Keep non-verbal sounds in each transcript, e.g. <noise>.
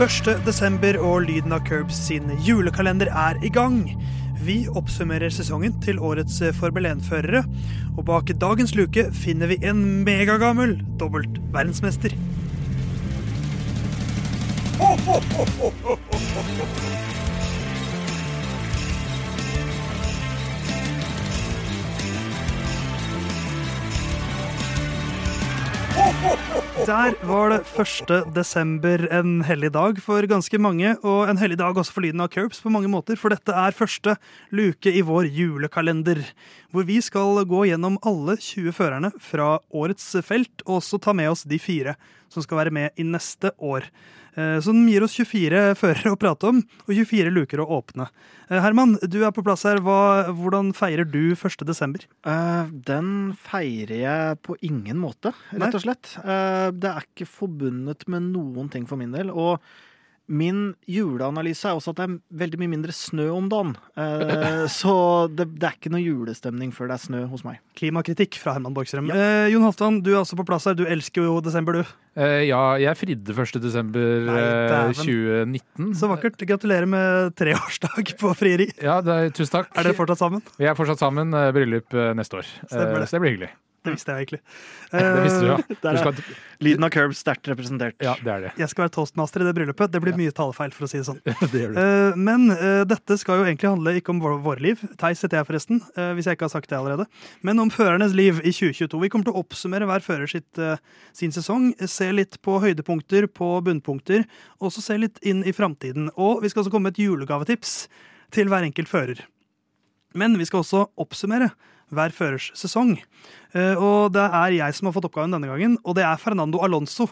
1. desember og Lyden av Curbs sin julekalender er i gang. Vi oppsummerer sesongen til årets Formel 1-førere. Og bak dagens luke finner vi en megagammel dobbelt verdensmester. Der var det 1. desember en hellig dag for ganske mange, og en hellig dag også for lyden av Curbs på mange måter, for dette er første luke i vår julekalender, hvor vi skal gå gjennom alle 20 førerne fra årets felt, og også ta med oss de fire som skal være med i neste år. Eh, Så den gir oss 24 <laughs> førere å prate om, og 24 luker å åpne. Eh, Herman, du er på plass her. Hva, hvordan feirer du 1. desember? Eh, den feirer jeg på ingen måte, rett og slett. Det er ikke forbundet med noen ting for min del. Og min juleanalyse er også at det er veldig mye mindre snø om dagen. Eh, <laughs> så det, det er ikke noe julestemning før det er snø hos meg. Klimakritikk fra Herman Borgstrøm. Eh, Jon Halvdan, du er også på plass her. Du elsker jo desember, du. Eh, ja, jeg fridde 1. desember Nei, eh, 2019. Så vakkert. Gratulerer med treårsdag på frieri. Ja, det er, tusen takk. Er dere fortsatt sammen? Vi er fortsatt sammen. eh, Bryllup eh, neste år. Stemmer Eh, det. Så det blir hyggelig. <laughs> Det visste jeg egentlig. <laughs> Det visste du, ja. Eh, Du skal, lyden av curb sterkt representert. ja, det er det. Jeg skal være toastmaster i det bryllupet. Det blir mye talefeil, for å si det sånn. <laughs> det gjør du. Eh, Men eh, dette skal jo egentlig handle ikke om vår- våre liv, Theis heter jeg forresten, hvis jeg ikke har sagt det allerede, men om førernes liv i 2022. Vi kommer til å oppsummere hver fører sitt, sin sesong, se litt på høydepunkter, på bunnpunkter, og også se litt inn i framtiden. Og vi skal også komme med et julegavetips til hver enkelt fører. Men vi skal også oppsummere hver førers sesong. Eh, Og det er jeg som har fått oppgaven denne gangen, og det er Fernando Alonso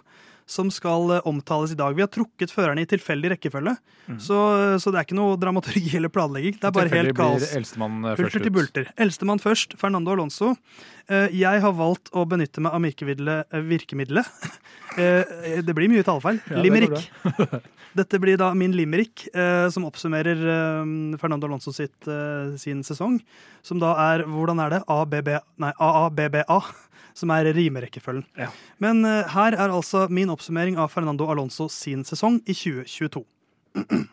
som skal eh, omtales i dag. Vi har trukket førerne i tilfeldig rekkefølge, så, så det er ikke noe dramaturgi <laughs> eller planlegging. Det er bare helt kaos. eldstemann eh, først Hulter til bulter. Eldstemann først, Fernando Alonso. Eh, Jeg har valgt å benytte meg av virkemiddelet, eh. <laughs> Eh, Det blir mye tallfeil. Ja, det Limerick. <laughs> Dette blir da min limerick, som oppsummerer Fernando Alonso sitt, sin sesong. Som da er Hvordan er det? ABB, nei, AABBA. <laughs> Som er rimerekkefølgen. Ja. Men her er altså min oppsummering av Fernando Alonso sin sesong i 2022. <clears throat>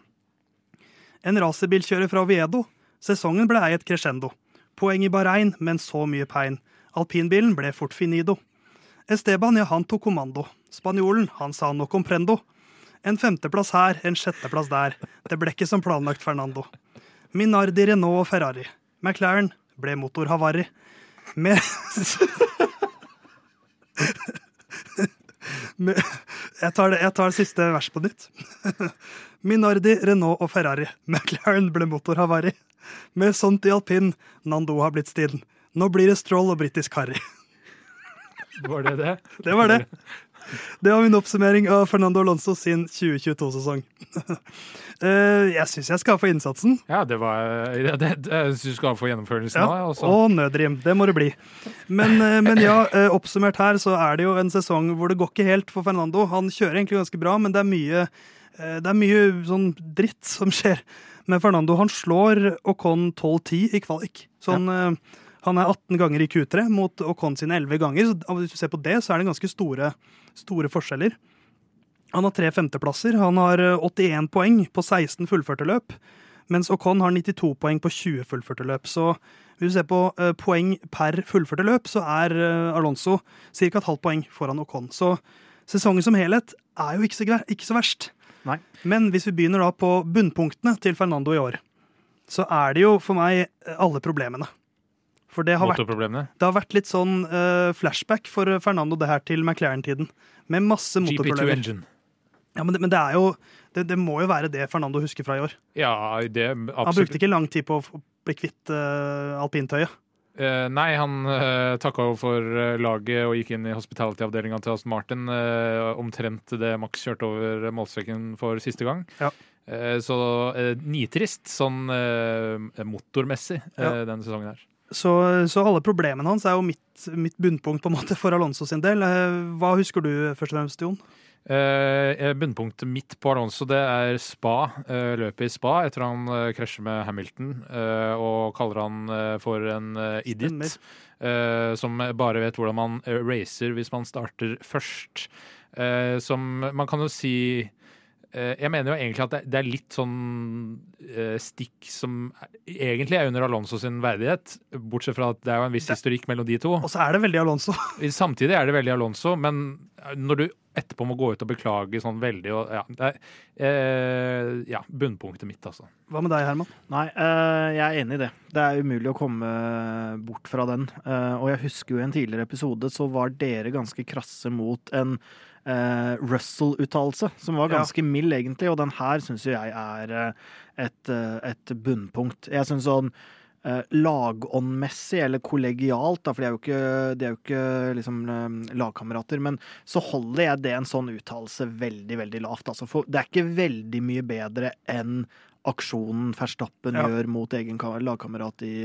En racerbilkjører fra Oviedo. Sesongen ble ei et crescendo. Poeng i Bahrain, men så mye pein. Alpinbilen ble fort finido. Esteban, ja, han tok kommando. Spanjolen, han sa no comprendo. En femteplass her, en sjetteplass der. Det ble ikke som planlagt, Fernando. Minardi, Renault og Ferrari. McLaren ble motorhavari. Med <laughs> jeg, tar det, jeg tar siste vers på nytt. Minardi, Renault og Ferrari. McLaren ble motorhavari. Med sånt i alpin, Nando har blitt stille. Nå blir det Stroll og britisk Harry. <laughs> Var det det? Det var det. Det var min oppsummering av Fernando Alonso sin 2022-sesong. <laughs> Eh, jeg syns jeg skal få innsatsen. Ja, det var det, det, Jeg syns du skal få gjennomførelsen Ja, nå. altså. og nødrim. Det må det bli. Men, eh, men ja, eh, oppsummert her så er det jo en sesong hvor det går ikke helt for Fernando. Han kjører egentlig ganske bra, men det er mye, det er mye sånn dritt som skjer med Fernando. Han slår Ocon 12-10 i kvalik. Sånn, eh, Han er 18 ganger i Q3 mot Ocon sine 11 ganger. Så hvis du ser på det, så er det ganske store, store forskjeller. Han har tre femteplasser. Han har eh, 81 poeng på 16 fullførte løp. Mens Ocon har 92 poeng på 20 fullførte løp. Så hvis du ser på eh, poeng per fullførte løp, så er eh, Alonso ca. et halvt poeng foran Ocon. Så sesongen som helhet er jo ikke så, ikke så verst. Nei. Men hvis vi begynner da på bunnpunktene til Fernando i år, så er det jo for meg eh, alle problemene. For det har vært det har vært litt sånn uh, flashback for Fernando det her til McLaren-tiden. Med masse motorproblemer. GP2 engine. Ja, men det, men det er jo det, det må jo være det Fernando husker fra i år. Ja, det absolutt. Han brukte ikke lang tid på å bli kvitt uh, alpintøyet. Uh, nei, han uh, takka for uh, laget og gikk inn i hospitality-avdelinga til Aston Martin. Uh, omtrent det Max kjørte over målstreken for siste gang. Ja. Eh, så nitrist sånn eh, motormessig eh, Ja. denne sesongen her. Så, så alle problemene hans er jo mitt, mitt bunnpunkt på en måte for Alonso sin del. Eh, hva husker du først og fremst, Jon? Eh, bunnpunktet mitt på Alonso det er Spa, eh, løpet i Spa, etter han eh, krasjer med Hamilton eh, og kaller han eh, for en eh, idiot. eh, som bare vet hvordan man eh, racer hvis man starter først. Eh, som man kan jo si eh, jeg mener jo egentlig at det, det er litt sånn eh, stikk som egentlig er under Alonso sin verdighet. Bortsett fra at det er jo en viss historikk mellom de to. Og så er det veldig Alonso. <laughs> Samtidig er det veldig Alonso, men når du etterpå må gå ut og beklage sånn veldig og, ja, det er eh, ja, bunnpunktet mitt, altså. Hva med deg, Herman? Nei, eh, jeg er enig i det. Det er umulig å komme bort fra den. Eh, og jeg husker jo i en tidligere episode så var dere ganske krasse mot en eh, Russell-uttalelse, som var ganske ja. mild, egentlig. Og den her syns jo jeg er eh, et, eh, et bunnpunkt. Jeg syns sånn eh, lagåndmessig eller kollegialt, da, for de er jo ikke, de er jo ikke liksom, lagkamerater. Men så holder jeg det en sånn uttalelse veldig, veldig lavt. Altså, for det er ikke veldig mye bedre enn aksjonen Verstappen ja. gjør mot egen lagkamerat i,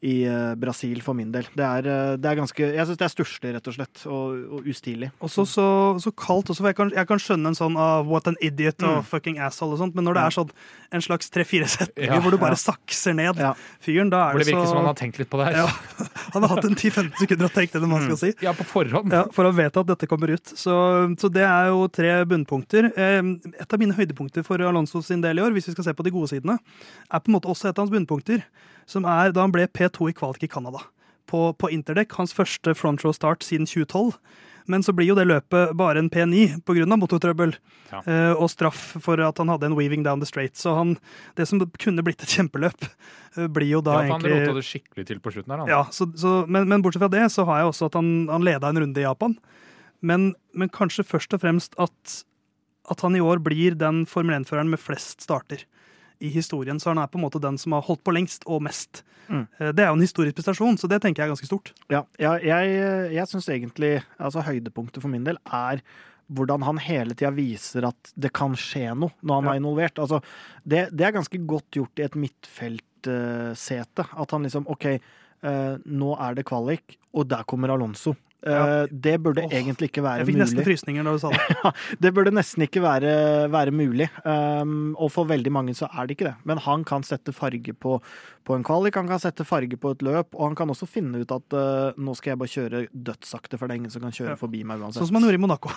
i, eh, Brasil, for min del. Det er, eh, det er ganske Jeg syns det er stusslig, rett og slett, og, og ustilig. Og så, så, så, kaldt også, for jeg kan, jeg kan, skjønne en sånn uh, what an idiot og mm. fucking asshole og sånt, men når det er sånn en slags tre-fire setninger ja, hvor du bare ja. sakser ned fyren, da er det så Hvor det virker som han har tenkt litt på det her. Ja. <laughs> Han har hatt en 10-15 sekunder og tenkt det man skal mm. si. Ja, på forhånd. Ja, for å vite at dette kommer ut. Så, så det er jo tre bunnpunkter. Eh, et av mine høydepunkter for Alonso sin del i år, hvis vi skal se på de gode sidene, er på en måte også et av hans bunnpunkter, som er da han ble P2 i kvalik i Canada. På, på interdekk, hans første front row start siden 2012. Men så blir jo det løpet bare en P9 pga. motortrøbbel ja. eh, og straff for at han hadde en weaving down the straight. Så han, det som kunne blitt et kjempeløp, eh, blir jo da ja, egentlig Han rota det skikkelig til på slutten her. Han. Ja, så, så, men, men, bortsett fra det så har jeg også at han, han leda en runde i Japan. Men, men kanskje først og fremst at, at han i år blir den Formel 1-føreren med flest starter i historien. Så han er på en måte den som har holdt på lengst og mest. Mm. Eh, det er jo en historisk prestasjon, så det tenker jeg er ganske stort. Ja, jeg, jeg, jeg syns egentlig altså høydepunktet for min del er hvordan han hele tida viser at det kan skje noe når han ja. er involvert. Altså, det, det, er ganske godt gjort i et midtfeltsete. Uh, at han liksom OK, uh, nå er det kvalik, og der kommer Alonso. Ja. Eh, det burde oh, egentlig ikke være mulig. Jeg fikk nesten frysninger da du sa det. <laughs> det burde nesten ikke være, være mulig. Um, og for veldig mange så er det ikke det. Men han kan sette farge på, på, en kvalik, han kan sette farge på et løp, og han kan også finne ut at uh, nå skal jeg bare kjøre dødssakte, for det er ingen som kan kjøre ja. forbi meg uansett. Sånn som han gjorde i Monaco.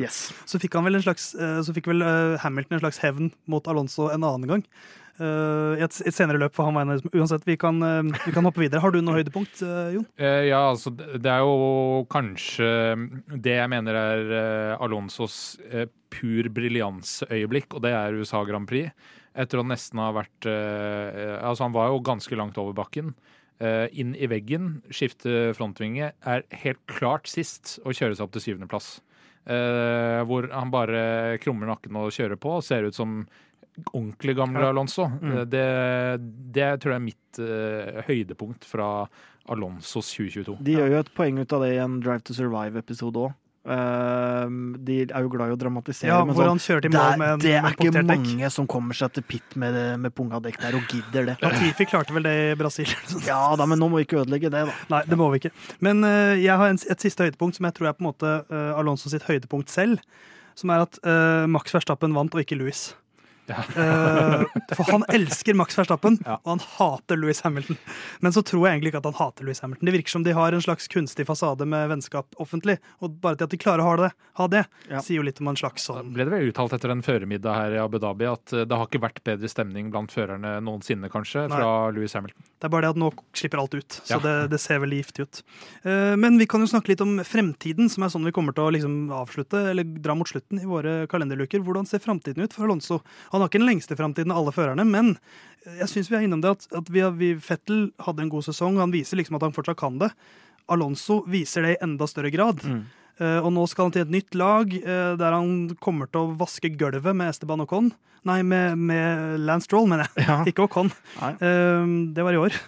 Yes. Så fikk han vel en slags, uh, så fikk vel Hamilton en slags hevn mot Alonso en annen gang. Uh, et, et, senere løp for han vegne. Uansett, vi kan, uh, vi kan, hoppe videre. Har du noe høydepunkt, uh, Jon? ja, altså det er jo kanskje det jeg mener er Alonsos pur briljansøyeblikk, og det er USA Grand Prix. Etter å nesten ha vært Altså, han var jo ganske langt over bakken. inn i veggen, skifte frontvinge, er helt klart sist å kjøre seg opp til syvendeplass. Uh, hvor han bare krummer nakken og kjører på. Ser ut som ordentlig gamle Alonso. Mm. Eh, det, det, tror jeg er mitt uh, høydepunkt fra Alonsos 2022. De gjør jo et poeng ut av det i en Drive to Survive-episode òg. Uh, de er jo glad i å dramatisere. Ja, hvor sånn, han kjørte i mål med, Det er ikke mange som kommer seg til pit med, med punga dekk der og gidder det. Latifi klarte vel det i Brasil. ja da, men nå må vi ikke ødelegge det, da. Nei, det må vi ikke. Men uh, jeg har en, et siste høydepunkt som jeg tror er på en måte uh, Alonso sitt høydepunkt selv. Som er at Max Verstappen vant, og ikke Louis. Ja. uh, for han elsker Max Verstappen, ja. og han hater Louis Hamilton. Men så tror jeg egentlig ikke at han hater Louis Hamilton. Det virker som de har en slags kunstig fasade med vennskap offentlig. Og bare til at de klarer å ha det, ha det ja. sier jo litt om en slags sånn Ble det vel uttalt etter en føremiddag her i Abu Dhabi at eh, det har ikke vært bedre stemning blant førerne noensinne, kanskje, fra Nei. Louis Hamilton? Det er bare det at nå slipper alt ut, så det, det, ser veldig giftig ut. Uh, men vi kan jo snakke litt om fremtiden, som er sånn vi kommer til å liksom avslutte, eller dra mot slutten i våre kalenderluker. Hvordan ser fremtiden ut for Alonso? Han har ikke den lengste framtiden av alle førerne, men jeg syns vi er innom det at, at vi, vi, Fettel hadde en god sesong. Han viser liksom at han fortsatt kan det. Alonso viser det i enda større grad. Mm. Uh, og nå skal han til et nytt lag uh, der han kommer til å vaske gulvet med Esteban Ocon. Nei, med, med Lance Stroll, mener jeg. Ja. <laughs> Ikke Ocon. Uh, det var i år.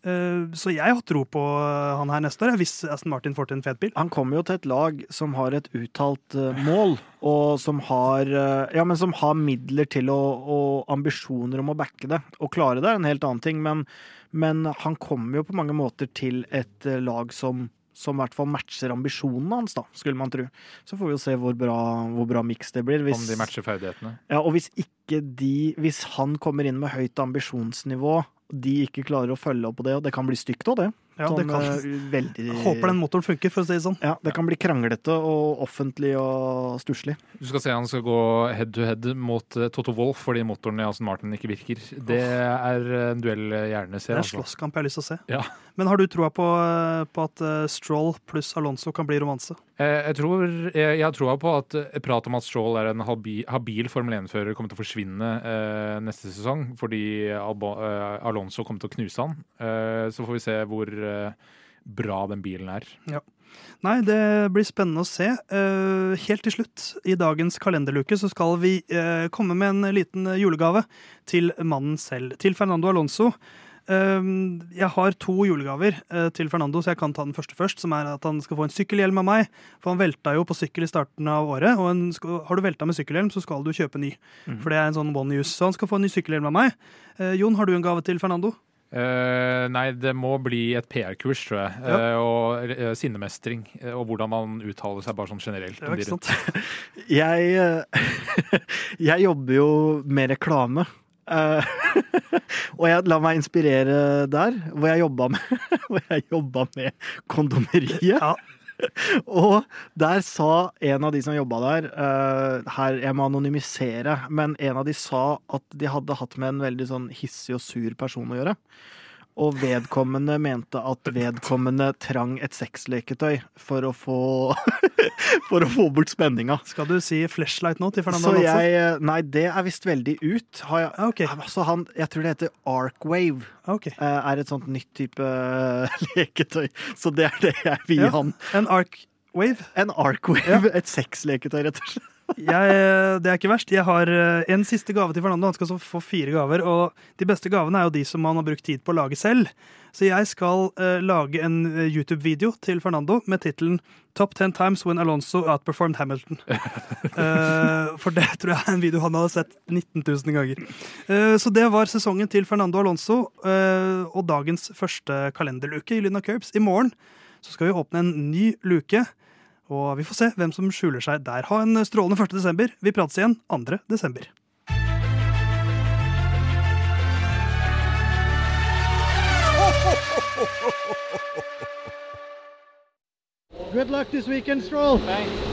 Eh, så jeg har tro på eh, han her neste år, hvis Aston Martin får til en fet bil. Han kommer jo til et lag som har et uttalt eh, mål, og som har, ja, men som har midler til å, og ambisjoner om å backe det. Å klare det er en helt annen ting, men, men han kommer jo på mange måter til et lag som som i hvert fall matcher ambisjonene hans, da, skulle man tro. Så får vi jo se hvor bra, hvor bra miks det blir. Hvis, Om de matcher ferdighetene. Ja, og hvis ikke de Hvis han kommer inn med høyt ambisjonsnivå de ikke klarer å følge opp på det, og det kan bli stygt òg, det. Ja, det Sånn, kan. eh, veldig Håper den motoren funker, for å si det sånn. Ja, det kan bli kranglete og offentlig og stusslig. Du skal se han skal gå head to head mot eh, Toto Wolff fordi motoren i Aston Martin ikke virker. Det er en duell jeg gjerne Det er en slåsskamp jeg har lyst til å se. Ja. Men har du troa på, eh, på at Stroll pluss Alonso kan bli romanse? Eh, Jeg, tror, jeg, jeg har troa på at eh, prat om at Stroll er en habil, habil Formel 1-fører, kommer til å forsvinne eh, neste sesong. Fordi Albo, eh, Alonso kommer til å knuse han. Eh, så får vi se hvor eh, bra den bilen er. Nei, det blir spennende å se. Eh, helt til slutt, i dagens kalenderluke, så skal vi eh, komme med en liten julegave til mannen selv. Til Fernando Alonso. Eh, jeg har to julegaver eh, til Fernando, så jeg kan ta den første først. Som er at han skal få en sykkelhjelm av meg. For han velta jo på sykkel i starten av året. Og en, har du velta med sykkelhjelm, så skal du kjøpe ny. For det er en sånn one use. Så han skal få en ny sykkelhjelm av meg. Eh, Jon, har du en gave til Fernando? Uh, nei, det må bli et PR-kurs, tror jeg. Ja. Uh, og uh, sinnemestring. og hvordan man uttaler seg bare sånn generelt. Det var ikke sant? <laughs> Jeg, <laughs> jeg jobber jo med reklame. Eh, <laughs> og jeg la meg inspirere der, hvor jeg jobba med, <laughs> hvor jeg jobba med kondomeriet. Ja. Og der sa en av de som jobba der uh, Her, jeg må anonymisere, men en av de sa at de hadde hatt med en veldig sånn hissig og sur person å gjøre. Og vedkommende mente at vedkommende trang et sexleketøy for å få <laughs> For å få bort spenninga. Skal du si flashlight nå til Fernando Alonso? jeg Nei, det er visst veldig ut. Har jeg, okay. altså han, jeg tror det heter Arcwave. Okay. eh, Er et sånt nytt type eh, <laughs> leketøy. Så det er det jeg vil gi Ja. han. En Arc Wave? En Arcwave. Et sexleketøy, rett og slett. Jeg, det er ikke verst. Jeg har eh, en siste gave til Fernando. Han skal så få fire gaver. Og de beste gavene er jo de som han har brukt tid på å lage selv. Så jeg skal uh, lage en eh, YouTube-video til Fernando med tittelen 'Top 10 times when Alonso outperformed Hamilton'. uh, <laughs> for det tror jeg er en video han hadde sett 19 000 ganger. Uh, så det var sesongen til Fernando Alonso eh, og dagens første kalenderluke i Lyna Curbs. I morgen så skal vi åpne en ny luke. Og vi får se hvem som skjuler seg der. Ha en strålende 1. desember. Vi prates igjen 2. desember. Good luck this weekend, Stroll. Thanks.